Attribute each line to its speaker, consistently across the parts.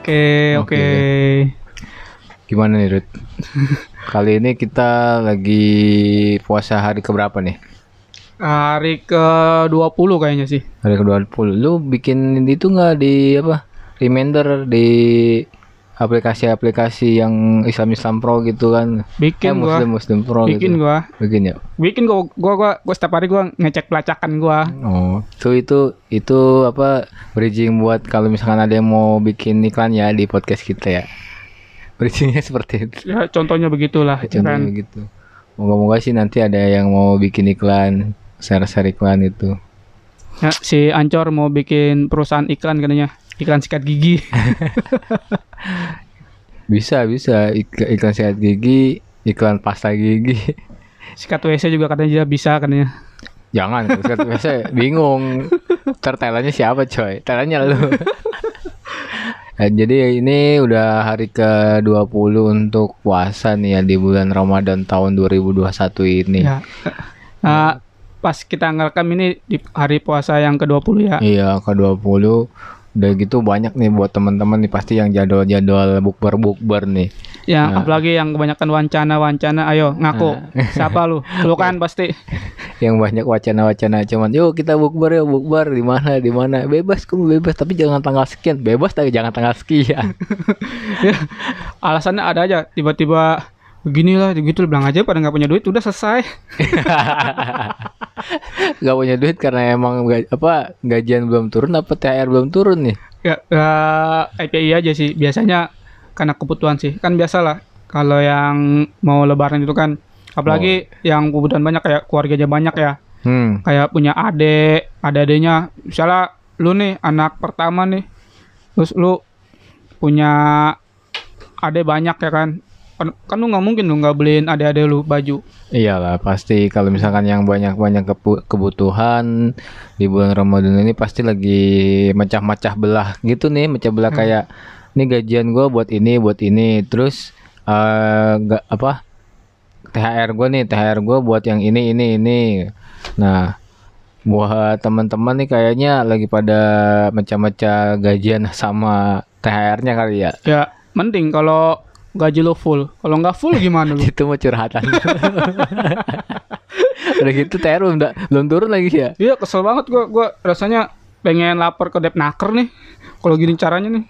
Speaker 1: Oke, oke.
Speaker 2: Gimana nih Rut? Kali ini kita lagi puasa hari keberapa nih?
Speaker 1: Hari ke-20 kayaknya sih.
Speaker 2: Hari ke-20. Lu bikin itu nggak di apa? Reminder di aplikasi-aplikasi yang Islam-Islam Pro gitu kan?
Speaker 1: Bikin
Speaker 2: eh,
Speaker 1: gua.
Speaker 2: Muslim Muslim Pro
Speaker 1: Bikin
Speaker 2: gitu.
Speaker 1: gua.
Speaker 2: Bikin ya.
Speaker 1: Bikin gua gua gua, gua setiap hari gua ngecek pelacakan gua.
Speaker 2: Oh, itu itu itu apa bridging buat kalau misalkan ada yang mau bikin iklan ya di podcast kita ya. Bridgingnya seperti itu.
Speaker 1: Ya contohnya begitulah ya
Speaker 2: Contohnya
Speaker 1: kan.
Speaker 2: gitu. Moga-moga sih nanti ada yang mau bikin iklan, share-share iklan itu.
Speaker 1: Ya, si Ancor mau bikin perusahaan iklan katanya. Iklan sikat gigi.
Speaker 2: Bisa, bisa Ik- iklan sehat gigi, iklan pasta gigi.
Speaker 1: Sikat WC juga katanya bisa katanya.
Speaker 2: Jangan, kalau biasa bingung. Ntar Thailandnya siapa coy? Thailandnya lu. Eh, jadi ini udah hari ke-20 untuk puasa nih ya di bulan Ramadan tahun 2021 ini.
Speaker 1: Ya. Nah, pas kita ngerekam ini di hari puasa yang ke-20 ya.
Speaker 2: Iya, ke-20 udah gitu banyak nih buat teman-teman nih pasti yang jadwal-jadwal bukber-bukber nih.
Speaker 1: Yang
Speaker 2: Nah.
Speaker 1: apalagi yang kebanyakan wancana-wancana, ayo ngaku. Siapa lu? Lu kan pasti.
Speaker 2: Yang banyak wacana-wacana cuman yuk kita bukber yuk bukber di mana di mana bebas kamu bebas tapi jangan tanggal sekian bebas tapi jangan tanggal sekian.
Speaker 1: Ya, alasannya ada aja tiba-tiba beginilah gitu bilang aja pada nggak punya duit udah selesai
Speaker 2: Gak punya duit karena emang ga- apa gajian belum turun apa THR belum turun nih.
Speaker 1: ya, ya IPI aja sih. Biasanya karena kebutuhan sih. Kan biasalah kalau yang mau lebaran itu kan. Apalagi yang kebutuhan banyak kayak keluarganya banyak ya.
Speaker 2: Hmm.
Speaker 1: kayak punya adik adik-adiknya. Misalnya lu nih anak pertama nih. Terus lu punya adik banyak ya kan kan, kan lu nggak mungkin lu nggak beliin adik-adik lu baju
Speaker 2: Iyalah pasti kalau misalkan yang banyak-banyak kebutuhan di bulan Ramadan ini pasti lagi mecah-mecah belah gitu nih, mecah belah kayak ini gajian gua buat ini, buat ini, terus nggak apa THR gue nih, THR gue buat yang ini, ini, ini. Nah, buat teman-teman nih kayaknya lagi pada mecah-mecah gajian sama THR-nya kali ya.
Speaker 1: ya mending kalau gaji lu full kalau nggak full gimana lu
Speaker 2: Itu mau curhatan. Udah gitu belum, da- belum turun lagi ya.
Speaker 1: iya kesel banget gua gua rasanya pengen lapor ke Depnaker nih kalau gini caranya nih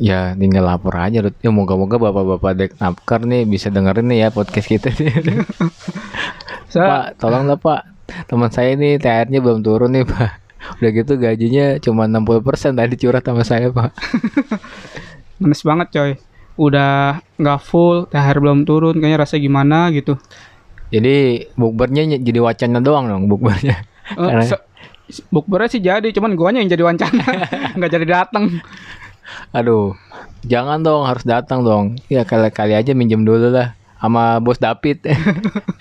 Speaker 2: Ya tinggal lapor aja. Ya moga-moga bapak-bapak dek napker nih bisa dengerin nih ya podcast kita nih.
Speaker 1: saya
Speaker 2: Pak, tolonglah Pak. Teman saya ini THR-nya belum turun nih Pak. Udah gitu gajinya cuma 60% tadi curhat sama saya Pak.
Speaker 1: manis banget coy udah nggak full THR belum turun kayaknya rasa gimana gitu
Speaker 2: Jadi bukbernya ny- jadi wacana doang dong bukbernya.
Speaker 1: Eh,
Speaker 2: Karena-
Speaker 1: se- bukbernya sih jadi cuman guanya yang jadi wancana nggak jadi datang
Speaker 2: Aduh, jangan dong harus datang dong. Ya kali-kali aja minjem dulu lah sama bos David.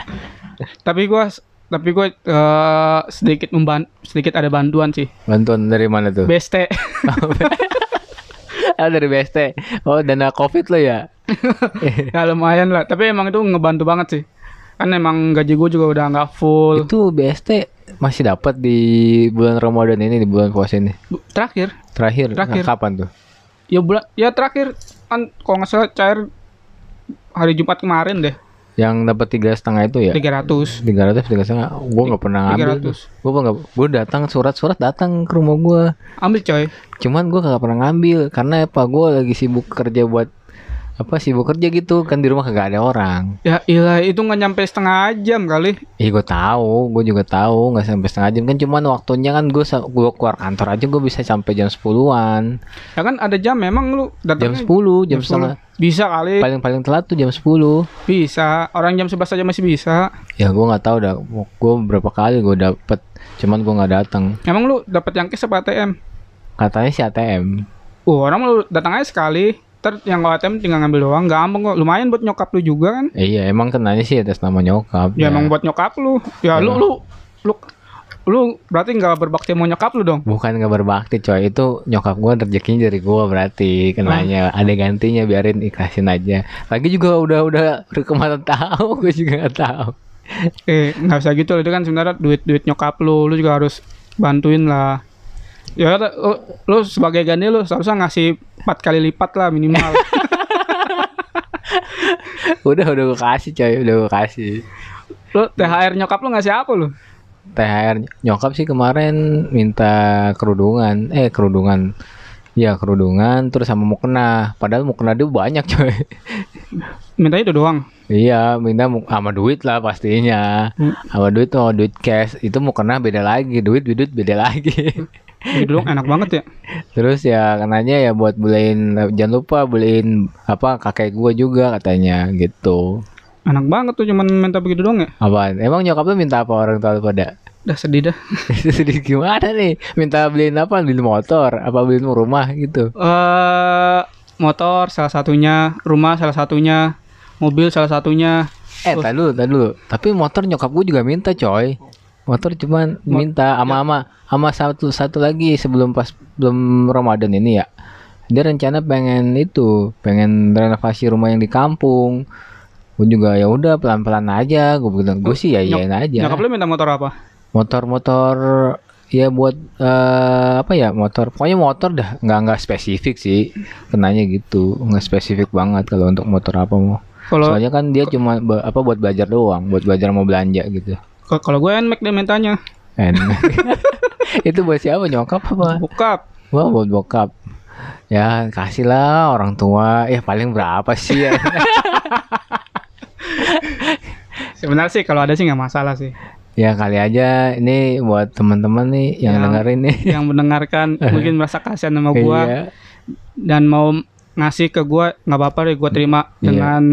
Speaker 1: tapi gua tapi gua eh, sedikit memban sedikit ada bantuan sih
Speaker 2: Bantuan dari mana tuh?
Speaker 1: BST
Speaker 2: Ah dari BST. Oh dana Covid lo ya.
Speaker 1: ya lumayan lah tapi emang itu ngebantu banget sih kan emang gaji gua juga udah nggak full
Speaker 2: Itu BST masih dapat di bulan Ramadan ini di bulan puasa ini.
Speaker 1: Terakhir
Speaker 2: Terakhir,
Speaker 1: Terakhir.
Speaker 2: Nah, kapan tuh?
Speaker 1: ya bulan ya terakhir kan kalau nggak salah cair hari Jumat kemarin deh
Speaker 2: Yang dapat tiga setengah itu ya?
Speaker 1: 300
Speaker 2: Tiga ratus tiga setengah. Gue nggak pernah ngambil.
Speaker 1: 300.
Speaker 2: Gue nggak. Gue datang surat-surat datang ke rumah gue.
Speaker 1: ambil coy
Speaker 2: Cuman gue nggak pernah ngambil karena apa? Gue lagi sibuk kerja buat apa sibuk kerja gitu kan di rumah kagak ada orang.
Speaker 1: Ya ilah itu nggak nyampe setengah jam kali.
Speaker 2: Iya gue tahu, gue juga tahu nggak sampai setengah jam kan cuman waktunya kan gue gue keluar kantor aja gue bisa sampai jam 10-an.
Speaker 1: Ya kan ada jam memang lu
Speaker 2: Jam 10, jam
Speaker 1: 10.
Speaker 2: setengah.
Speaker 1: Bisa kali.
Speaker 2: Paling-paling telat tuh jam 10.
Speaker 1: Bisa. Orang jam 11 aja masih bisa.
Speaker 2: Ya gue nggak tahu dah. Gue berapa kali gue dapet, cuman gue nggak datang.
Speaker 1: Emang lu dapat yang cash apa ATM?
Speaker 2: Katanya si ATM.
Speaker 1: Uh, orang lu datang aja sekali. Ntar yang ATM tinggal ngambil doang. Gampang kok. Lumayan buat nyokap lu juga kan.
Speaker 2: Iya emang kenanya sih atas nama nyokap.
Speaker 1: Ya, emang buat nyokap lu. Ya lu lu lu lu berarti nggak berbakti mau nyokap lu dong.
Speaker 2: Bukan nggak berbakti coy itu nyokap gue rezekinya dari gue berarti kenanya ada gantinya biarin ikhlasin aja. Lagi juga udah udah ke mana tahu gue juga nggak tahu.
Speaker 1: Eh nggak usah gitu itu kan sebenarnya duit duit nyokap lu. Lu juga harus bantuin lah. Ya lu, lu sebagai gani lu seharusnya ngasih empat kali lipat lah minimal.
Speaker 2: udah udah gue kasih coy udah gue kasih
Speaker 1: lu THR nyokap lu ngasih apa lu?
Speaker 2: THR nyokap sih kemarin minta kerudungan eh kerudungan ya kerudungan terus sama mukena padahal mukena dia banyak coy
Speaker 1: Minta itu doang.
Speaker 2: iya minta sama duit lah pastinya
Speaker 1: Hmm.
Speaker 2: sama duit tuh duit cash itu mukena beda lagi duit duit beda lagi
Speaker 1: Doang enak banget ya.
Speaker 2: terus ya kenanya ya buat beliin jangan lupa beliin apa kakek gua juga katanya gitu
Speaker 1: Enak banget tuh cuman minta begitu doang ya.
Speaker 2: Apaan? Emang nyokap lu minta apa orang tua lu pada?
Speaker 1: Udah sedih dah.
Speaker 2: Sedih gimana nih? Minta beliin apa? Beliin motor? Apa beliin rumah gitu?
Speaker 1: Eh motor salah satunya, rumah salah satunya, mobil salah satunya.
Speaker 2: Eh, tadi dulu, tadi dulu. Tapi motor nyokap gue juga minta, coy. Motor cuman minta sama sama sama satu satu lagi sebelum pas belum Ramadan ini ya. Dia rencana pengen itu, pengen renovasi rumah yang di kampung. Gue juga ya udah pelan-pelan aja. Gue bilang gue sih ya iyain aja.
Speaker 1: Nyokap lu minta motor apa?
Speaker 2: motor-motor ya buat eh, apa ya motor pokoknya motor dah nggak nggak spesifik sih kenanya gitu nggak spesifik banget kalau untuk motor apa mau
Speaker 1: Kalau
Speaker 2: soalnya kan dia cuma apa buat belajar doang buat belajar mau belanja gitu
Speaker 1: kalau gue NMAX dia mintanya.
Speaker 2: And itu buat siapa nyokap apa
Speaker 1: Bokap.
Speaker 2: wah buat bokap ya kasih lah orang tua ya paling berapa sih ya
Speaker 1: Sebenarnya sih kalau ada sih nggak masalah sih.
Speaker 2: ya kali aja ini buat teman-teman nih yang
Speaker 1: Yang-
Speaker 2: dengerin nih
Speaker 1: Yang mendengarkan mungkin merasa kasihan sama gua
Speaker 2: Iya.
Speaker 1: dan mau ngasih ke gua nggak apa-apa deh gua terima
Speaker 2: Iya.
Speaker 1: dengan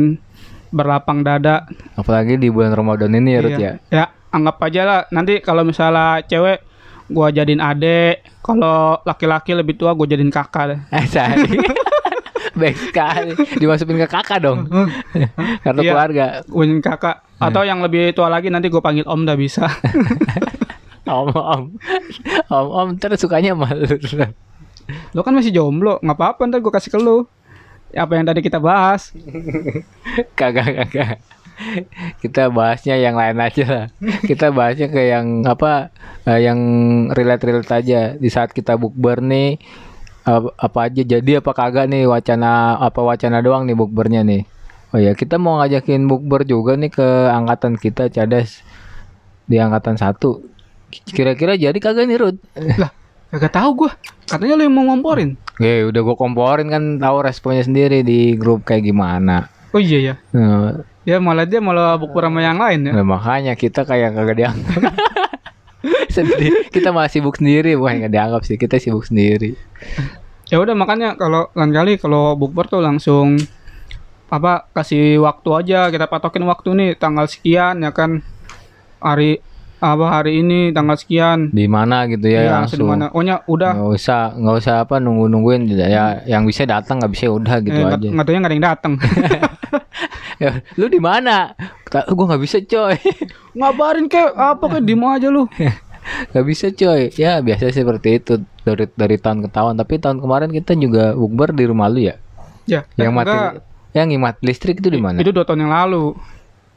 Speaker 1: berlapang dada.
Speaker 2: apalagi di bulan Ramadan ini ya Rut
Speaker 1: Iya.
Speaker 2: ya
Speaker 1: Ya, anggap aja lah nanti kalau misalnya cewek gua jadiin adek, kalau laki-laki lebih tua gua jadiin kakak deh.
Speaker 2: Eh. Baik sekali. Dimasukin ke kakak dong. Kartu
Speaker 1: Iya.
Speaker 2: keluarga.
Speaker 1: Jadiin kakak atau yang lebih tua lagi nanti gua panggil om dah bisa.
Speaker 2: Om, om. Om, om terus sukanya malu.
Speaker 1: Lo kan masih jomblo, nggak apa-apa ntar gua kasih ke lu. Apa yang tadi kita bahas?
Speaker 2: Kagak, kagak. Kita bahasnya yang lain aja lah. Kita bahasnya ke yang apa eh, yang relate-relate aja. Di saat kita bukber nih ap- apa aja jadi apa kagak nih wacana apa wacana doang nih bukbernya nih. Oh ya, kita mau ngajakin bukber juga nih ke angkatan kita Cadas di angkatan satu. Kira-kira jadi kagak nih Rud?
Speaker 1: lah, kagak tahu gua. Katanya lu yang mau ngomporin.
Speaker 2: Ya udah gue komporin kan tahu responnya sendiri di grup kayak gimana.
Speaker 1: Oh iya ya.
Speaker 2: Nah,
Speaker 1: Ya malah dia malah bukber sama yang lain ya.
Speaker 2: nah, makanya kita kayak kagak dianggap. sendiri kita masih sibuk sendiri. Bukan nggak dianggap sih. Kita sibuk sendiri.
Speaker 1: Ya udah makanya kalau lain kali kalau bukber tuh langsung apa kasih waktu aja. Kita patokin waktu nih tanggal sekian ya kan. Hari apa hari ini tanggal sekian.
Speaker 2: Di mana gitu ya
Speaker 1: Iya,
Speaker 2: langsung
Speaker 1: langsung. di mana. Pokoknya udah.
Speaker 2: Nggak usah nggak usah apa nunggu nungguin ya yang bisa datang nggak bisa udah gitu
Speaker 1: eh,
Speaker 2: aja.
Speaker 1: nggak nggak taunya nggak ada yang datang.
Speaker 2: ya, lu di mana? Gua nggak bisa coy.
Speaker 1: Ngabarin kek apa kek diem aja lu.
Speaker 2: nggak bisa coy. Ya biasa seperti itu dari dari tahun ke tahun. Tapi tahun kemarin kita juga bukber di rumah lu ya?
Speaker 1: Ya,
Speaker 2: yang
Speaker 1: eh,
Speaker 2: mati
Speaker 1: enggak.
Speaker 2: yang ngimat listrik itu di mana?
Speaker 1: Itu dua tahun yang lalu.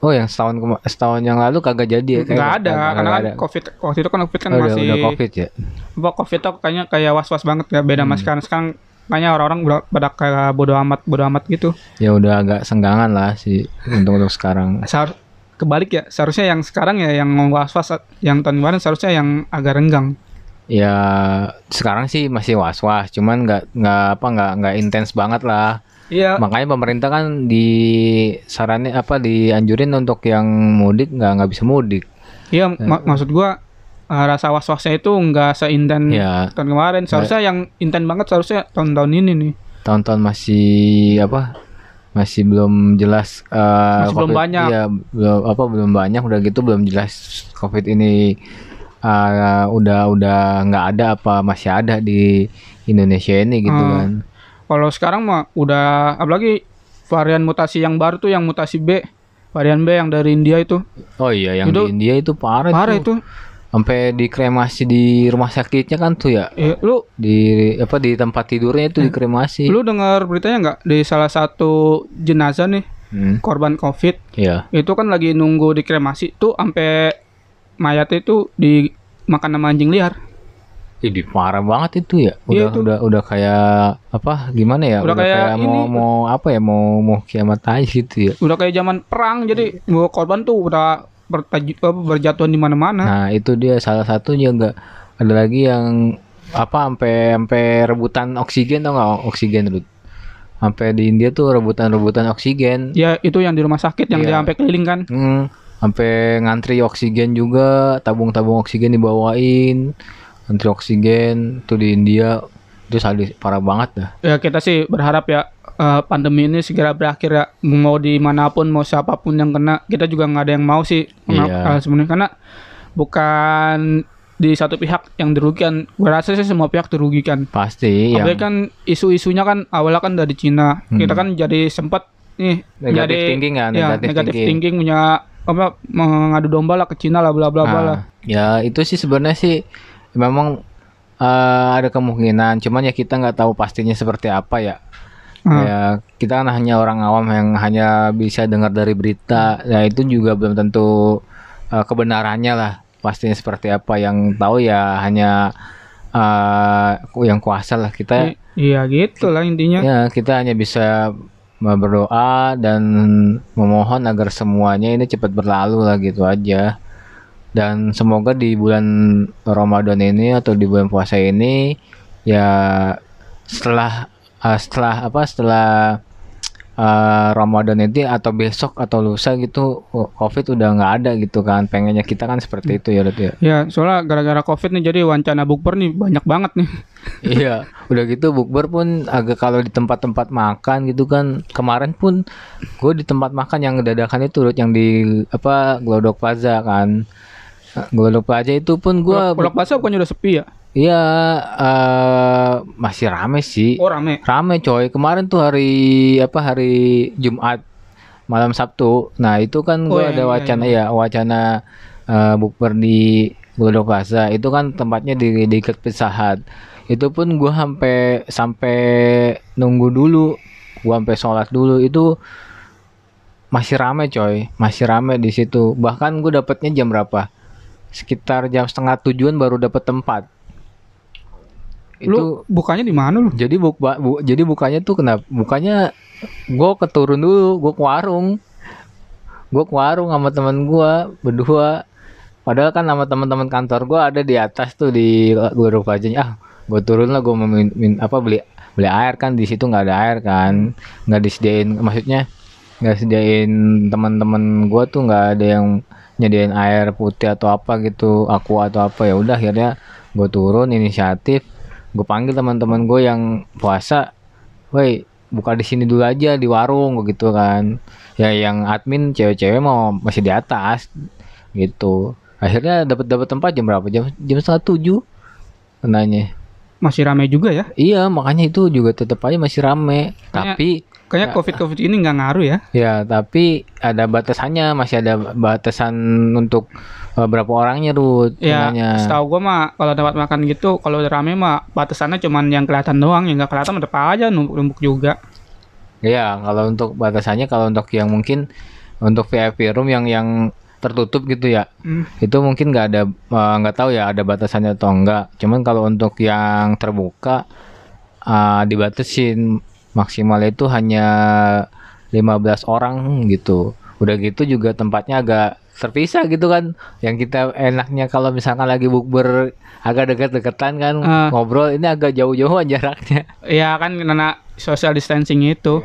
Speaker 2: oh yang setahun setahun yang lalu kagak jadi ya? Kayak
Speaker 1: Nggak ada
Speaker 2: kagak-
Speaker 1: karena kan covid waktu itu kan covid kan
Speaker 2: Oh,
Speaker 1: masih
Speaker 2: udah covid ya?
Speaker 1: Apa covid tuh kayaknya kayak was was banget ya beda
Speaker 2: Hmm.
Speaker 1: sama sekarang. Sekarang kayaknya orang-orang pada kayak bodo amat bodo amat gitu.
Speaker 2: ya udah agak senggangan lah sih untuk untuk sekarang
Speaker 1: Seharus kebalik ya seharusnya yang sekarang ya yang was was yang tahun kemarin seharusnya yang agak renggang.
Speaker 2: ya sekarang sih masih was was cuman nggak nggak apa nggak nggak intens banget lah
Speaker 1: Iya.
Speaker 2: makanya pemerintah kan di sarannya apa dianjurin untuk yang mudik nggak nggak bisa mudik
Speaker 1: Iya, ma- maksud gua uh, rasa was-wasnya itu nggak seinten
Speaker 2: ya
Speaker 1: tahun kemarin. Seharusnya yang inten banget seharusnya tahun-tahun ini nih.
Speaker 2: tahun-tahun masih apa masih belum jelas eh,
Speaker 1: Masih belum
Speaker 2: COVID
Speaker 1: banyak.
Speaker 2: iya, belum apa belum banyak udah gitu belum jelas covid ini eh, udah udah nggak ada apa masih ada di Indonesia ini gitu
Speaker 1: Hmm.
Speaker 2: kan
Speaker 1: Kalau sekarang mah udah apalagi varian mutasi yang baru tuh yang mutasi B, varian B yang dari India itu.
Speaker 2: oh iya yang
Speaker 1: Itu-
Speaker 2: di India itu parah,
Speaker 1: Parah
Speaker 2: tuh.
Speaker 1: itu.
Speaker 2: Sampai dikremasi di rumah sakitnya kan tuh ya
Speaker 1: Eh, lu
Speaker 2: di apa di tempat tidurnya itu dikremasi
Speaker 1: lu dengar beritanya nggak di salah satu jenazah nih
Speaker 2: Hmm,
Speaker 1: korban Covid
Speaker 2: iya
Speaker 1: itu kan lagi nunggu dikremasi tuh sampai mayat itu dimakan sama anjing liar.
Speaker 2: Ini parah banget itu ya. Udah
Speaker 1: Iya, itu.
Speaker 2: udah udah kayak apa gimana ya?
Speaker 1: Udah kayak
Speaker 2: mau
Speaker 1: ini.
Speaker 2: mau apa ya? Mau mau kiamat aja gitu ya.
Speaker 1: Udah kayak zaman perang jadi gua korban tuh udah berjatuhan di mana-mana.
Speaker 2: Nah, itu dia salah satunya enggak ada lagi yang apa sampai sampai rebutan oksigen tau nggak oksigen Rut? Sampai di India tuh rebutan-rebutan oksigen.
Speaker 1: Ya itu yang di rumah sakit yang
Speaker 2: Iya.
Speaker 1: dia sampai keliling kan.
Speaker 2: Hmm, sampai ngantri oksigen juga, tabung-tabung oksigen dibawain. Ngantri oksigen tuh di India itu sadis parah banget dah.
Speaker 1: Ya kita sih berharap ya eh, pandemi ini segera berakhir ya. Mau di mana pun mau siapa pun yang kena kita juga nggak ada yang mau sih Mengap-
Speaker 2: Iya.
Speaker 1: eh, sebenarnya karena bukan di satu pihak yang dirugikan. Gue rasa sih semua pihak dirugikan.
Speaker 2: Pasti yang
Speaker 1: Apalagi kan isu-isunya kan awalnya kan dari Cina. Kita kan jadi sempat nih
Speaker 2: Hmm. Negative
Speaker 1: jadi-
Speaker 2: thinking kan,
Speaker 1: ya,
Speaker 2: negative
Speaker 1: negative
Speaker 2: thinking.
Speaker 1: thinking punya apa mengadu domba lah ke Cina lah bla bla bla
Speaker 2: Ah,
Speaker 1: lah.
Speaker 2: ya itu sih sebenarnya sih memang eh, ada kemungkinan, cuman ya kita nggak tahu pastinya seperti apa ya.
Speaker 1: Ah.
Speaker 2: Ya kita kan hanya orang awam yang hanya bisa dengar dari berita, ya itu juga belum tentu eh, kebenarannya lah. Pastinya seperti apa yang tahu ya hanya eh, yang kuasa lah kita.
Speaker 1: Iya gitu lah intinya.
Speaker 2: Ya kita hanya bisa berdoa dan memohon agar semuanya ini cepat berlalu lah gitu aja. Dan semoga di bulan Ramadan ini atau di bulan puasa ini ya setelah eh, setelah apa setelah eh, Ramadan ini atau besok atau lusa gitu oh, Covid udah nggak ada gitu kan. Pengennya kita kan seperti itu ya Rut, ya.
Speaker 1: Ya soalnya gara-gara covid nih jadi wancana bukber nih banyak banget nih.
Speaker 2: Iya, udah gitu bukber pun agak kalau di tempat-tempat makan gitu kan. Kemarin pun gue di tempat makan yang dadakan itu Rut, yang di apa Glodok Plaza kan. Glodok Plaza itu pun gue
Speaker 1: Kalau pasar bukannya udah sepi ya?
Speaker 2: Iya eh, masih rame sih.
Speaker 1: Oh rame.
Speaker 2: Rame coy. Kemarin tuh hari apa hari Jumat malam Sabtu. Nah, itu kan
Speaker 1: Oh,
Speaker 2: gue
Speaker 1: iya,
Speaker 2: ada
Speaker 1: iya,
Speaker 2: wacana ya, wacana eh, bukber di Glodok Plaza. Itu kan tempatnya di di dekat Pizza Hut. Itu pun gua sampai sampai nunggu dulu. Gua sampai sholat dulu itu masih rame coy, masih rame di situ. Bahkan gue dapetnya jam berapa? Sekitar jam setengah tujuan baru dapet tempat.
Speaker 1: Lu bukannya di mana lu?
Speaker 2: Jadi buk, ba- bu- jadi bukanya tuh kenapa? Bukanya gue keturun dulu, gue ke warung. Gue ke warung sama teman gue berdua. Padahal kan sama teman-teman kantor gue ada di atas tuh di Glodok Plazanya. Ah, gue turun lah gue mau min, min- apa beli beli air kan di situ nggak ada air kan, nggak disediain. Maksudnya nggak sediain teman-teman gue tuh nggak ada yang nyediain air putih atau apa gitu, aku atau apa ya udah akhirnya gue turun inisiatif gue panggil teman-teman gue yang puasa, woi buka di sini dulu aja di warung gitu kan. Ya yang admin cewek-cewek mau masih di atas gitu. Akhirnya dapat dapat tempat jam berapa? Jam jam setengah tujuh. Kenanya.
Speaker 1: Masih rame juga ya?
Speaker 2: Iya makanya itu juga tetap aja masih.
Speaker 1: Kayaknya-
Speaker 2: Tapi
Speaker 1: Kayaknya covid covid ini nggak ngaruh ya?
Speaker 2: ya tapi ada batasannya masih ada batasan untuk eh, berapa orangnya Rut.
Speaker 1: Ya,
Speaker 2: Kenanya.
Speaker 1: setahu gua mah kalau tempat makan gitu kalau udah rame mah batasannya cuman yang kelihatan doang, yang nggak kelihatan tetap aja numpuk-numpuk juga.
Speaker 2: Ya, kalau untuk batasannya kalau untuk yang mungkin untuk VIP room yang yang tertutup gitu ya.
Speaker 1: Hmm.
Speaker 2: Itu mungkin nggak ada eh, nggak tahu ya ada batasannya atau enggak. Cuman kalau untuk yang terbuka eh, dibatasin maksimal itu hanya 15 orang gitu. Udah gitu juga tempatnya agak terpisah gitu kan. Yang kita enaknya kalau misalkan lagi bukber agak deket-deketan kan
Speaker 1: Ah.
Speaker 2: ngobrol ini agak jauh-jauhan jaraknya.
Speaker 1: Ya kan karena social distancing itu.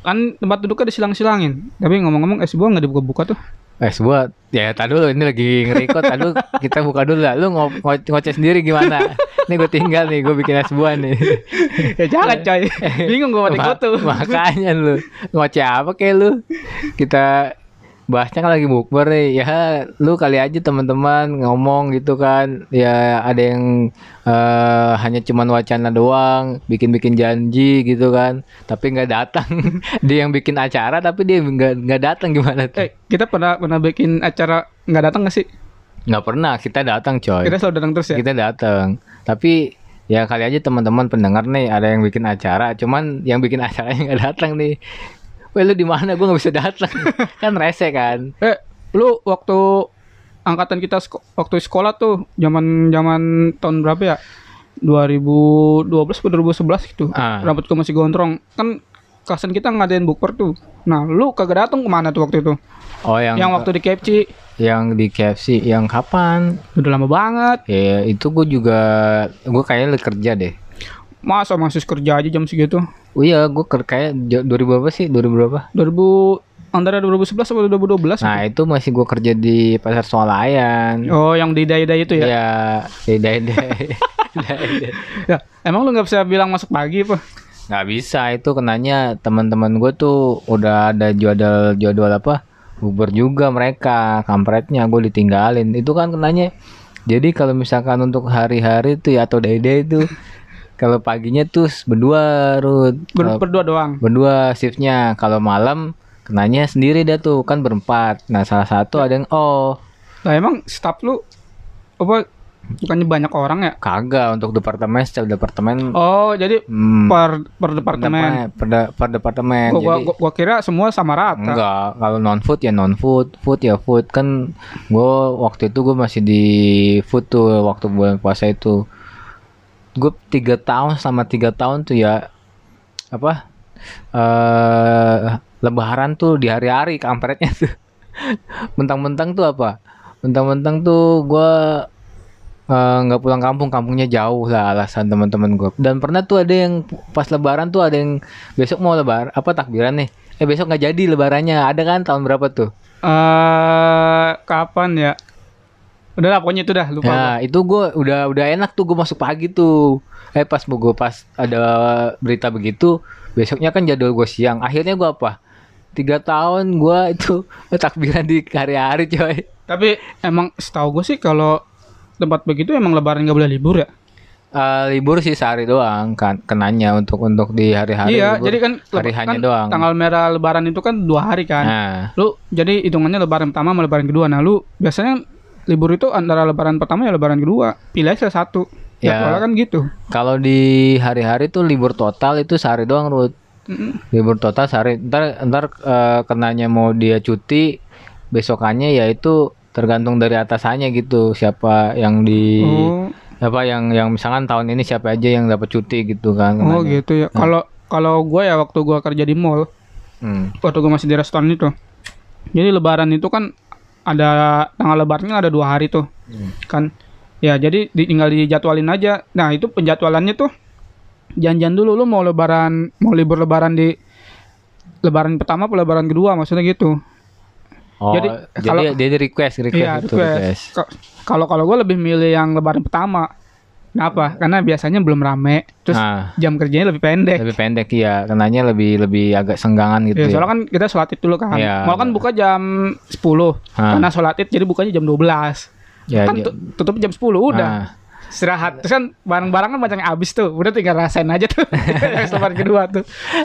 Speaker 1: Kan tempat duduknya disilang-silangin. Tapi ngomong-ngomong es buah nggak dibuka-buka tuh.
Speaker 2: Eh buat ya tadi dulu ini lagi nge-record tadi kita buka dulu lah. Lu ngo ngo ngoceh sendiri gimana? Ini gue tinggal nih, gue bikin es buah nih.
Speaker 1: ya jangan coy. Bingung gua mati
Speaker 2: Ma-
Speaker 1: kutu.
Speaker 2: Makanya lu ngoceh apa kayak lu? Kita bahasnya kan lagi bukber nih. Ya lu kali aja teman-teman ngomong gitu kan. Ya ada yang eh, hanya cuman wacana doang, bikin-bikin janji gitu kan. Tapi nggak datang. dia yang bikin acara tapi dia nggak nggak datang gimana tuh?
Speaker 1: Eh, kita pernah pernah bikin acara nggak datang nggak sih?
Speaker 2: Nggak pernah, kita datang coy.
Speaker 1: Kita selalu datang terus ya.
Speaker 2: Kita datang. Tapi ya kali aja teman-teman pendengar nih ada yang bikin acara, cuman yang bikin acaranya nggak datang nih. Weh lu di mana? Gue nggak bisa datang. kan rese kan.
Speaker 1: Eh, lu waktu angkatan kita seko- waktu sekolah tuh zaman zaman tahun berapa ya 2012 atau 2011 gitu
Speaker 2: Ah.
Speaker 1: rambutku masih gondrong kan kelasan kita ngadain bukber tuh nah lu kagak datang ke mana tuh waktu itu
Speaker 2: Oh yang
Speaker 1: yang waktu di KFC
Speaker 2: yang di KFC yang kapan?
Speaker 1: udah lama banget
Speaker 2: Ya itu gue juga gue kayaknya lagi kerja deh.
Speaker 1: masa masih kerja aja jam segitu
Speaker 2: Oh iya gue ker kayak j- 2000 berapa sih? 2000 berapa?
Speaker 1: 2000 antara 2011 atau 2012
Speaker 2: Nah itu masih gue kerja di pasar Swalayan.
Speaker 1: oh yang di dai-dai itu ya
Speaker 2: Iya, beda beda.
Speaker 1: ya emang lu nggak bisa bilang masuk pagi apa
Speaker 2: Nggak bisa itu kenanya teman-teman gue tuh udah ada jadwal jadwal apa bubur juga mereka kampretnya gue ditinggalin itu kan kenanya jadi kalau misalkan untuk hari-hari tuh ya atau dede itu kalau paginya tuh berdua Rut.
Speaker 1: Ber- berdua doang?
Speaker 2: Berdua shiftnya. Kalau malam kenanya sendiri dah tuh. Kan berempat. Nah salah satu ada yang oh.
Speaker 1: Lah emang staff lu apa bukannya banyak orang ya?
Speaker 2: kagak. Untuk departemen setiap departemen.
Speaker 1: Oh, jadi
Speaker 2: hmm,
Speaker 1: per per departemen.
Speaker 2: per, de- per departemen.
Speaker 1: Gua, gua,
Speaker 2: jadi
Speaker 1: gua, gua kira semua sama rata.
Speaker 2: enggak. Kalau non food ya non food food ya food. Kan gue waktu itu gue masih di food tuh waktu bulan puasa itu gue tiga tahun sama tiga tahun tuh ya apa eh lebaran tuh di hari-hari kampretnya tuh. Mentang-mentang tuh apa? Mentang-mentang tuh gue eh, nggak pulang kampung kampungnya jauh lah alasan teman-teman gue dan pernah tuh ada yang pas lebaran tuh ada yang besok mau lebar apa takbiran nih? Eh besok nggak jadi lebarannya ada kan tahun berapa tuh?
Speaker 1: Eh, kapan ya? Udah lah pokoknya itu dah lupa. gua.
Speaker 2: ya itu gue udah udah enak tuh gue masuk pagi tuh eh pas gue pas ada berita begitu besoknya kan jadwal gue siang akhirnya gue apa tiga tahun gue itu takbiran di hari-hari coy
Speaker 1: Tapi emang setahu gue sih kalau tempat begitu emang lebaran nggak boleh libur ya?
Speaker 2: Eh, libur sih sehari doang kan kenanya untuk untuk di hari-hari
Speaker 1: iya,
Speaker 2: libur.
Speaker 1: jadi kan
Speaker 2: hari hanya
Speaker 1: kan
Speaker 2: doang
Speaker 1: Tanggal merah lebaran itu kan dua hari kan.
Speaker 2: nah
Speaker 1: Lu jadi hitungannya lebaran pertama sama lebaran kedua. Nah, lu biasanya libur itu antara lebaran pertama ya lebaran kedua. Pilih salah satu.
Speaker 2: Ya.
Speaker 1: Ya, kan gitu.
Speaker 2: kalau di hari-hari tuh libur total itu sehari doang Ruth
Speaker 1: Mm-mm.
Speaker 2: libur total sehari ntar ntar eh, kenanya mau dia cuti besokannya ya itu tergantung dari atasannya gitu siapa yang di
Speaker 1: Oh,
Speaker 2: apa yang yang misalkan tahun ini siapa aja yang dapat cuti gitu kan
Speaker 1: oh
Speaker 2: kenanya.
Speaker 1: gitu ya. Kalau kalau gue ya waktu gue kerja di mall,
Speaker 2: Hmm.
Speaker 1: waktu gue masih di restoran itu. Jadi lebaran itu kan ada tanggal lebarannya ada dua hari tuh.
Speaker 2: Hmm.
Speaker 1: Kan ya jadi di- tinggal dijadwalin aja. Nah, itu penjadwalannya tuh janjian dulu lu mau lebaran mau libur lebaran di lebaran pertama apa lebaran kedua maksudnya gitu.
Speaker 2: oh
Speaker 1: Jadi,
Speaker 2: jadi,
Speaker 1: kalau-
Speaker 2: dia di request request
Speaker 1: Iya,
Speaker 2: itu
Speaker 1: request.
Speaker 2: request
Speaker 1: Ka- Kalau kalau gue lebih milih yang lebaran pertama. Kenapa? Karena biasanya belum rame, terus
Speaker 2: nah
Speaker 1: jam kerjanya lebih pendek.
Speaker 2: lebih pendek ya kenanya lebih lebih agak senggangan gitu
Speaker 1: Ya,
Speaker 2: ya,
Speaker 1: soalnya kan kita sholat id dulu kan.
Speaker 2: Iya.
Speaker 1: Mal kan buka jam 10.
Speaker 2: Ah.
Speaker 1: Karena sholat id jadi bukanya jam 12.
Speaker 2: ya,
Speaker 1: kan tu- tutup jam 10 udah.
Speaker 2: Ah.
Speaker 1: Istirahat. Terus kan barang-barang kan banyak habis tuh. Udah tinggal rasain aja tuh. Lebaran kedua tuh.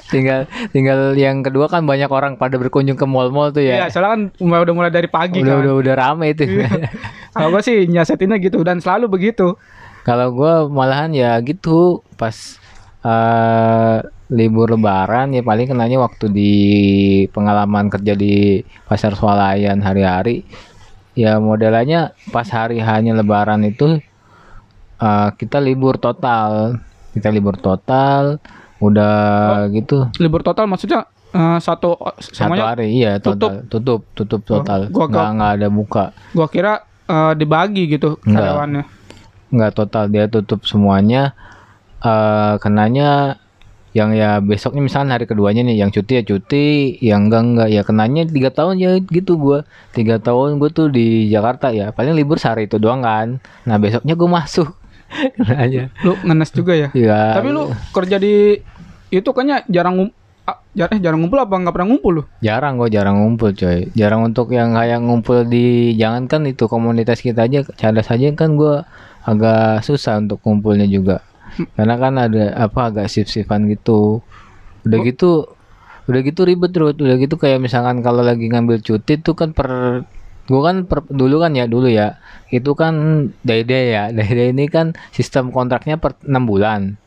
Speaker 2: tinggal tinggal yang kedua kan banyak orang pada berkunjung ke mall-mall tuh
Speaker 1: Iya,
Speaker 2: ya
Speaker 1: soalnya kan udah mulai dari pagi
Speaker 2: udah
Speaker 1: kan.
Speaker 2: udah udah rame itu
Speaker 1: Kalau gue sih nyasetinnya gitu dan selalu begitu.
Speaker 2: Kalau gua malahan ya gitu pas eh libur lebaran ya paling kenanya waktu di pengalaman kerja di pasar swalayan hari-hari. Ya modelnya pas hari hanya lebaran itu eh, kita libur total. Kita libur total udah gitu.
Speaker 1: Libur total maksudnya eh, satu
Speaker 2: satu hari iya total. tutup? Tutup total.
Speaker 1: gua-
Speaker 2: nggak nggak ada buka.
Speaker 1: gua kira eh, dibagi gitu karyawannya.
Speaker 2: Nggak total dia tutup semuanya. Eh kenanya yang ya besoknya misalnya hari keduanya nih yang cuti ya cuti yang enggak enggak ya kenanya tiga tahun ya gitu gua. Tiga tahun gue tuh di Jakarta ya paling libur sehari itu doang kan. Nah besoknya gue masuk. Kenanya.
Speaker 1: Lu ngenes juga ya.
Speaker 2: ya
Speaker 1: Tapi lu kerja di itu kayaknya jarang jar- eh, jarang ngumpul apa nggak pernah ngumpul lu?
Speaker 2: jarang gue jarang ngumpul coy. Jarang untuk yang kayak ngumpul di jangankan itu komunitas kita aja cadas saja kan gua agak susah untuk kumpulnya juga. Karena kan ada apa agak sif-sifan gitu. Udah
Speaker 1: Oh.
Speaker 2: gitu udah gitu ribet terus udah gitu kayak misalkan kalau lagi ngambil cuti tuh kan per gua kan per- dulu kan ya dulu ya. Itu kan dede ya. Dede ini kan sistem kontraknya per enam bulan.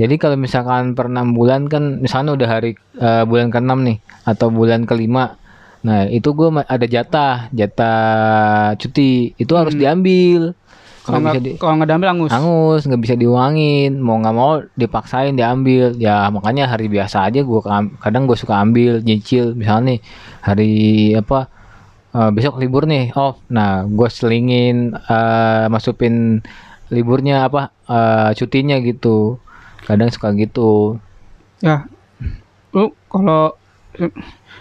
Speaker 2: Jadi kalau misalkan per enam bulan kan misalnya udah hari eh, bulan ke-6 nih atau bulan kelima. Nah itu gue ada jatah, jatah cuti. Itu harus diambil.
Speaker 1: Kalau
Speaker 2: Nggak
Speaker 1: kalau nggak diambil angus.
Speaker 2: Angus nggak bisa diuangin, mau nggak mau dipaksain diambil. Ya makanya hari biasa aja gue kadang gue suka ambil nyicil misalnya nih hari apa eh, besok libur nih off. Nah gue selingin eh, masukin liburnya apa eh, cutinya gitu. Kadang suka gitu.
Speaker 1: Ya. Lu kalau se-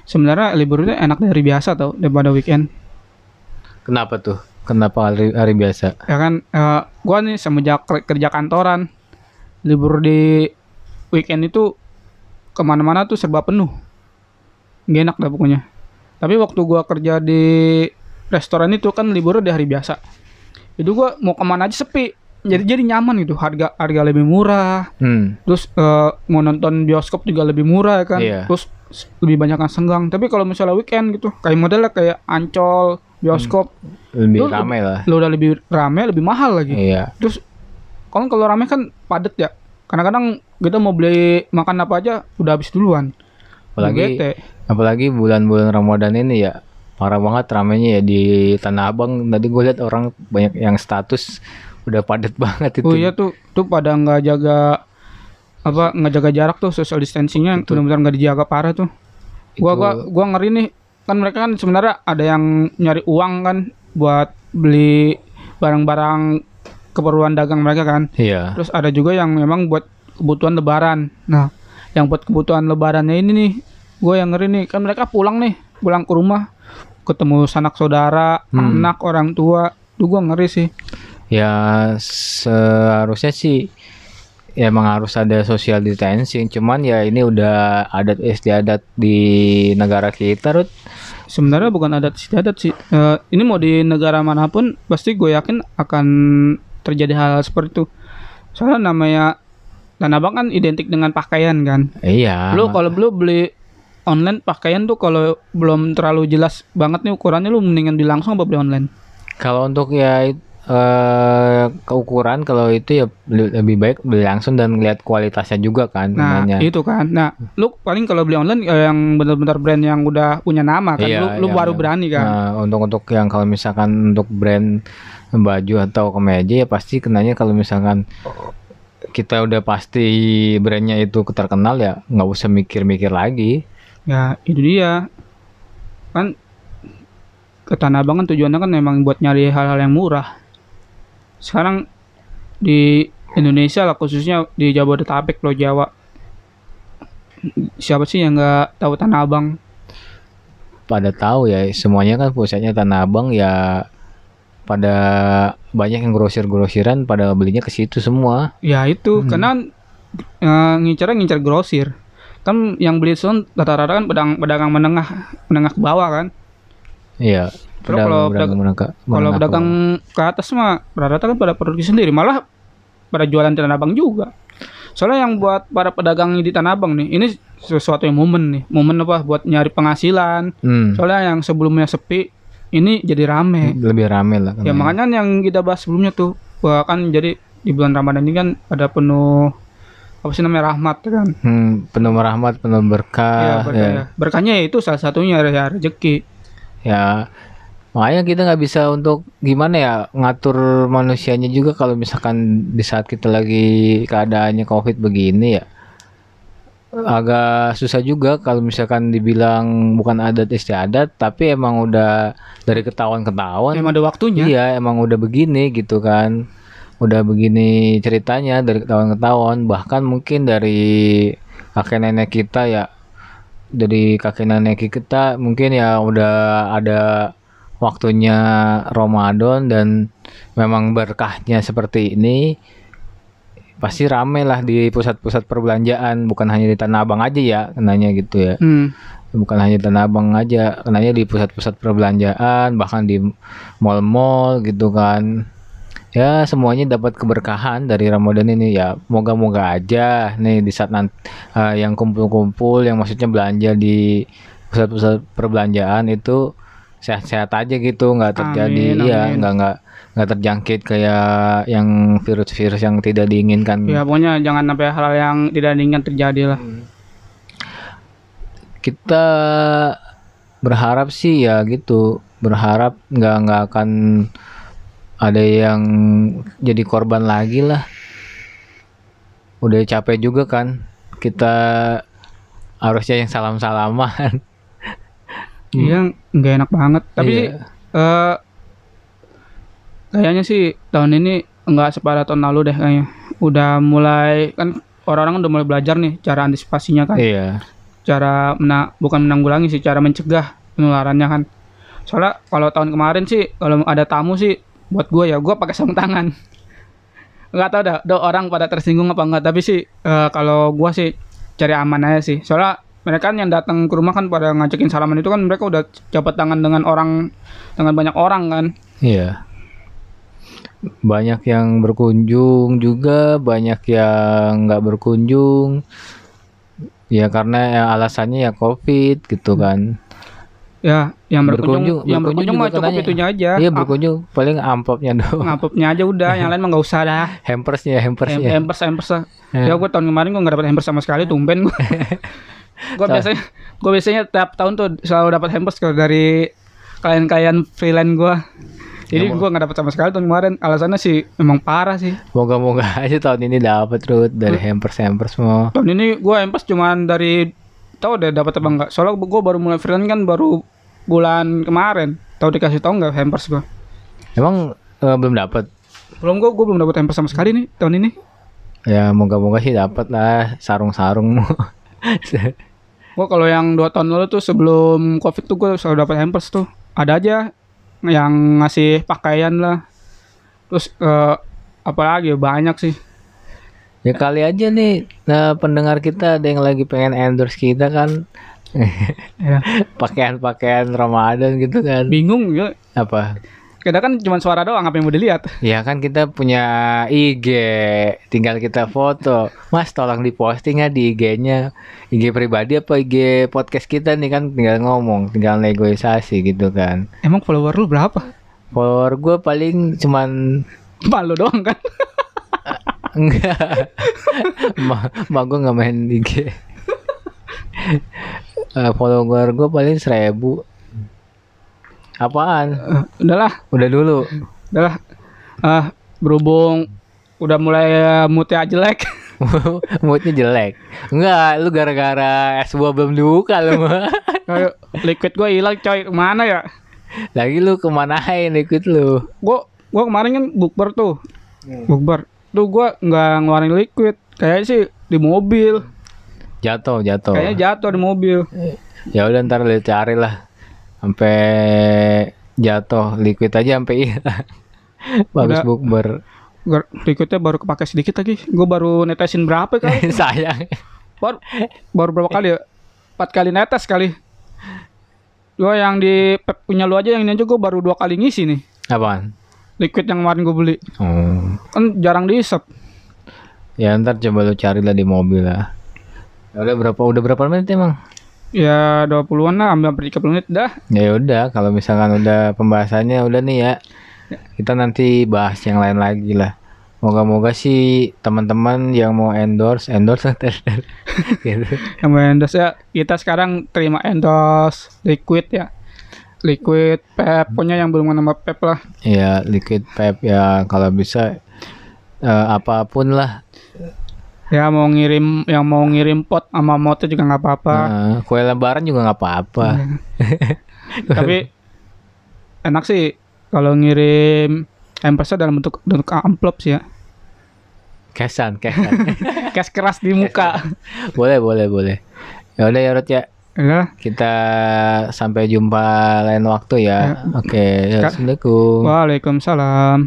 Speaker 1: sebenarnya libur itu enak dari biasa tau daripada weekend.
Speaker 2: Kenapa tuh? Kenapa hari, hari biasa?
Speaker 1: Ya kan eh, gua nih semenjak ker- kerja kantoran libur di weekend itu ke mana-mana tuh serba penuh. Gak enak dah pokoknya. Tapi waktu gua kerja di restoran itu kan liburnya di hari biasa. Itu gua mau ke mana aja sepi. Jadi jadi nyaman gitu. Harga harga lebih murah.
Speaker 2: Hmm.
Speaker 1: Terus eh, mau nonton bioskop juga lebih murah ya kan.
Speaker 2: Iya.
Speaker 1: Terus lebih banyak yang senggang. Tapi kalau misalnya weekend gitu, kayak modelnya kayak Ancol, bioskop,
Speaker 2: Lebih
Speaker 1: Lu-
Speaker 2: ramai lah.
Speaker 1: lo udah lebih rame, lebih mahal lagi.
Speaker 2: Iya.
Speaker 1: Terus kan kalau rame kan padet ya. Kadang-kadang kita mau beli makan apa aja udah habis duluan.
Speaker 2: Apalagi
Speaker 1: bete.
Speaker 2: apalagi bulan-bulan Ramadan ini ya parah banget ramenya ya di Tanah Abang. Tadi gue lihat orang banyak yang status udah padat banget itu.
Speaker 1: Oh iya tuh, tuh pada nggak jaga apa nggak jaga jarak tuh social distancingnya benar-benar nggak dijaga parah tuh. Gua
Speaker 2: Itu-
Speaker 1: gua gua ngeri nih kan mereka kan sebenarnya ada yang nyari uang kan buat beli barang-barang keperluan dagang mereka kan.
Speaker 2: Iya.
Speaker 1: Terus ada juga yang memang buat kebutuhan lebaran. Nah, yang buat kebutuhan lebarannya ini nih, gue yang ngeri nih, kan mereka pulang nih, pulang ke rumah, ketemu sanak saudara,
Speaker 2: Hmm.
Speaker 1: anak, orang tua. Tuh gue ngeri sih.
Speaker 2: Ya seharusnya sih ya emang harus ada social distancing. Cuman ya ini udah adat istiadat di negara kita, Rut.
Speaker 1: Sebenarnya bukan adat istiadat sih. Eh, ini mau di negara mana pun, pasti gue yakin akan terjadi hal, seperti itu. Soalnya namanya Tanah Abang kan identik dengan pakaian kan.
Speaker 2: Iya.
Speaker 1: lu kalau lu beli online pakaian tuh kalau belum terlalu jelas banget nih ukurannya lu mendingan beli langsung apa beli online.
Speaker 2: Kalau untuk ya eh keukuran kalau itu ya le- lebih baik beli langsung dan lihat kualitasnya juga kan
Speaker 1: Nah,
Speaker 2: namanya.
Speaker 1: itu kan. Nah, lu paling kalau beli online eh, yang benar-benar brand yang udah punya nama kan.
Speaker 2: Iya,
Speaker 1: lu lu
Speaker 2: iya,
Speaker 1: baru
Speaker 2: iya.
Speaker 1: berani kan.
Speaker 2: Nah, untuk untuk yang kalau misalkan untuk brand baju atau kemeja ya pasti kenanya kalau misalkan kita udah pasti brandnya itu terkenal ya nggak usah mikir-mikir lagi.
Speaker 1: Ya, itu dia. Kan ke Tanah Abang kan tujuannya kan memang buat nyari hal-hal yang murah. Sekarang di Indonesia lah khususnya di Jabodetabek Pulau Jawa. Siapa sih yang nggak tahu Tanah Abang?
Speaker 2: Pada tahu ya semuanya kan pusatnya Tanah Abang ya pada banyak yang grosir-grosiran pada belinya ke situ semua.
Speaker 1: Ya itu
Speaker 2: Hmm.
Speaker 1: karena eh, ngincernya ngincer grosir. Kan yang beli itu rata-rata kan pedang pedagang menengah menengah ke bawah kan.
Speaker 2: Iya.
Speaker 1: Kalau pedag-
Speaker 2: menengah-
Speaker 1: Kalau pedagang ke atas mah rata-rata kan pada produksi sendiri, malah pada jualan di Tanah Abang juga. Soalnya yang buat para pedagang di Tanah Abang nih, ini sesuatu yang momen nih, momen apa buat nyari penghasilan.
Speaker 2: Hmm,
Speaker 1: Soalnya yang sebelumnya sepi, ini jadi rame.
Speaker 2: lebih rame lah.
Speaker 1: Ya makanya yang kita bahas sebelumnya tuh, bahwa kan jadi di bulan Ramadan ini kan ada penuh apa sih namanya rahmat kan.
Speaker 2: Hmm, penuh rahmat, penuh
Speaker 1: Iya,
Speaker 2: berkah.
Speaker 1: berkah
Speaker 2: ya.
Speaker 1: ya. Berkahnya ya itu salah satunya ya rezeki.
Speaker 2: ya makanya kita nggak bisa untuk gimana ya ngatur manusianya juga kalau misalkan di saat kita lagi keadaannya covid begini ya. Agak susah juga kalau misalkan dibilang bukan adat istiadat tapi emang udah dari ketahuan ketahuan.
Speaker 1: Emang ada waktunya.
Speaker 2: iya emang udah begini gitu kan. Udah begini ceritanya dari ketahuan ketahuan. Bahkan mungkin dari kakek nenek kita ya dari kakek nenek kita mungkin ya udah ada waktunya Ramadan dan memang berkahnya seperti ini pasti rame lah di pusat-pusat perbelanjaan. Bukan hanya di Tanah Abang aja ya kenanya gitu ya.
Speaker 1: Hmm.
Speaker 2: bukan hanya di Tanah Abang aja kenanya di pusat-pusat perbelanjaan bahkan di mall-mall gitu kan. Ya semuanya dapat keberkahan dari Ramadan ini ya. Moga-moga aja nih di saat nanti yang kumpul-kumpul yang maksudnya belanja di pusat-pusat perbelanjaan itu sehat-sehat aja gitu nggak terjadi
Speaker 1: Amin,
Speaker 2: ya nggak nggak nggak terjangkit kayak yang virus-virus yang tidak diinginkan.
Speaker 1: Ya pokoknya jangan sampai hal yang tidak diinginkan terjadi lah.
Speaker 2: kita berharap sih ya gitu berharap nggak nggak akan ada yang jadi korban lagi lah. Udah capek juga kan kita harusnya yang salam salaman
Speaker 1: Iya, nggak enak banget. Tapi
Speaker 2: Iya.
Speaker 1: sih, eh, kayaknya sih tahun ini nggak separah tahun lalu deh kayaknya. Udah mulai kan orang-orang udah mulai belajar nih cara antisipasinya kan.
Speaker 2: iya
Speaker 1: Cara mena bukan menanggulangi sih, cara mencegah penularannya kan. Soalnya kalau tahun kemarin sih kalau ada tamu sih buat gue ya gue pakai sarung tangan. Nggak tahu dah, dah orang pada tersinggung apa enggak. Tapi sih eh, kalau gue sih cari aman aja sih. Soalnya mereka kan yang datang ke rumah kan pada ngajakin salaman itu kan mereka udah jabat tangan dengan orang dengan banyak orang kan.
Speaker 2: iya banyak yang berkunjung juga banyak yang nggak berkunjung ya karena ya alasannya ya covid gitu kan
Speaker 1: Ya, yang berkunjung,
Speaker 2: Berkunjung-
Speaker 1: yang berkunjung
Speaker 2: berkunjung
Speaker 1: mah cukup
Speaker 2: kenanya.
Speaker 1: itunya aja.
Speaker 2: iya berkunjung paling amplopnya doang
Speaker 1: Ngapupnya aja udah, yang lain mah nggak usah dah.
Speaker 2: hampersnya hampersnya
Speaker 1: Hampers, hampers lah.
Speaker 2: Ya.
Speaker 1: Gue tahun kemarin gue nggak dapat hampers sama sekali, tumben gue. gue biasanya, gue biasanya tiap tahun tuh selalu dapat hampers kalau dari klien-klien freelance gue. Jadi
Speaker 2: Ya,
Speaker 1: gue nggak dapat sama sekali tahun kemarin. Alasannya sih emang parah sih.
Speaker 2: Moga-moga aja tahun ini dapat Ruth dari hampers hampers semua.
Speaker 1: Tahun ini gue hampers cuman dari tahu deh dapat apa enggak. Soalnya gue baru mulai freelance kan baru bulan kemarin. Tahu dikasih tahu nggak hampers gue?
Speaker 2: Emang eh, belum dapat?
Speaker 1: Belum gue, gue belum dapat hampers sama sekali nih tahun ini.
Speaker 2: Ya moga-moga sih dapat lah sarung-sarung.
Speaker 1: Gue kalau yang dua tahun lalu tuh sebelum covid tuh gue selalu dapat hampers tuh. Ada aja yang ngasih pakaian lah. Terus eh, apa lagi ya, banyak sih.
Speaker 2: ya kali aja nih nah, pendengar kita ada yang lagi pengen endorse kita kan
Speaker 1: Ya.
Speaker 2: pakaian-pakaian Ramadan gitu kan.
Speaker 1: Bingung ya.
Speaker 2: Apa?
Speaker 1: Kita kan cuma suara doang apa yang mau dilihat.
Speaker 2: Ya kan kita punya IG, tinggal kita foto. Mas tolong diposting ya di IG-nya. IG pribadi apa IG podcast kita nih kan tinggal ngomong, tinggal negosiasi gitu kan.
Speaker 1: Emang follower lu berapa?
Speaker 2: Follower gue paling cuman
Speaker 1: Malu doang kan.
Speaker 2: enggak. Ma, ma gue nggak main IG. Eh, follower gue paling seribu. Apaan?
Speaker 1: Eh, udahlah,
Speaker 2: Udah dulu.
Speaker 1: udahlah. Ah, berhubung udah mulai eh, moodnya jelek.
Speaker 2: Moodnya jelek. Enggak, lu gara-gara es buah belum dibuka lu.
Speaker 1: Liquid gue hilang coy. Ke mana ya?
Speaker 2: Lagi lu kemanain ikut lu?
Speaker 1: Gue gue kemarin kan bukber tuh. Bukber. Tuh gue nggak ngeluarin liquid. Kayaknya sih di mobil.
Speaker 2: Jatuh, jatuh.
Speaker 1: Kayaknya jatuh di mobil.
Speaker 2: Ya udah ntar lu cari lah. Sampai jatuh liquid aja sampai hilang. Bagus
Speaker 1: Udah.
Speaker 2: bukber.
Speaker 1: Liquidnya baru kepake sedikit lagi. Gue baru netesin berapa kali?
Speaker 2: Sayang.
Speaker 1: baru, baru berapa kali ya? Empat kali netes kali. Gue yang di punya lu aja yang ini aja gue baru dua kali ngisi nih.
Speaker 2: Apaan?
Speaker 1: Liquid yang kemarin gue beli.
Speaker 2: Oh.
Speaker 1: Kan jarang diisep.
Speaker 2: Ya ntar coba lu cari lah di mobil lah. Ya udah berapa udah berapa menit emang?
Speaker 1: Ya 20-an lah, ambil sampai 30 menit dah.
Speaker 2: Ya udah kalau misalkan udah pembahasannya udah nih ya. Kita nanti bahas yang lain lagi lah. Moga-moga sih teman-teman yang mau endorse endorse gitu.
Speaker 1: Yang mau endorse ya, kita sekarang terima endorse liquid ya. Liquid pep, pokoknya yang belum nama pep lah.
Speaker 2: Ya liquid pep ya kalau bisa eh, apa pun lah.
Speaker 1: Ya mau ngirim, yang mau ngirim pot sama motor juga nggak apa-apa.
Speaker 2: Nah, kue lebaran juga nggak apa-apa.
Speaker 1: Tapi enak sih kalau ngirim hampersnya dalam bentuk bentuk amplop sih ya.
Speaker 2: Kesan, kesan.
Speaker 1: Cash keras di muka.
Speaker 2: boleh, boleh, boleh. Ya udah ya Rut ya.
Speaker 1: ya.
Speaker 2: Kita sampai jumpa lain waktu ya. Oke, ya,
Speaker 1: Ka-
Speaker 2: assalamualaikum.
Speaker 1: Waalaikumsalam.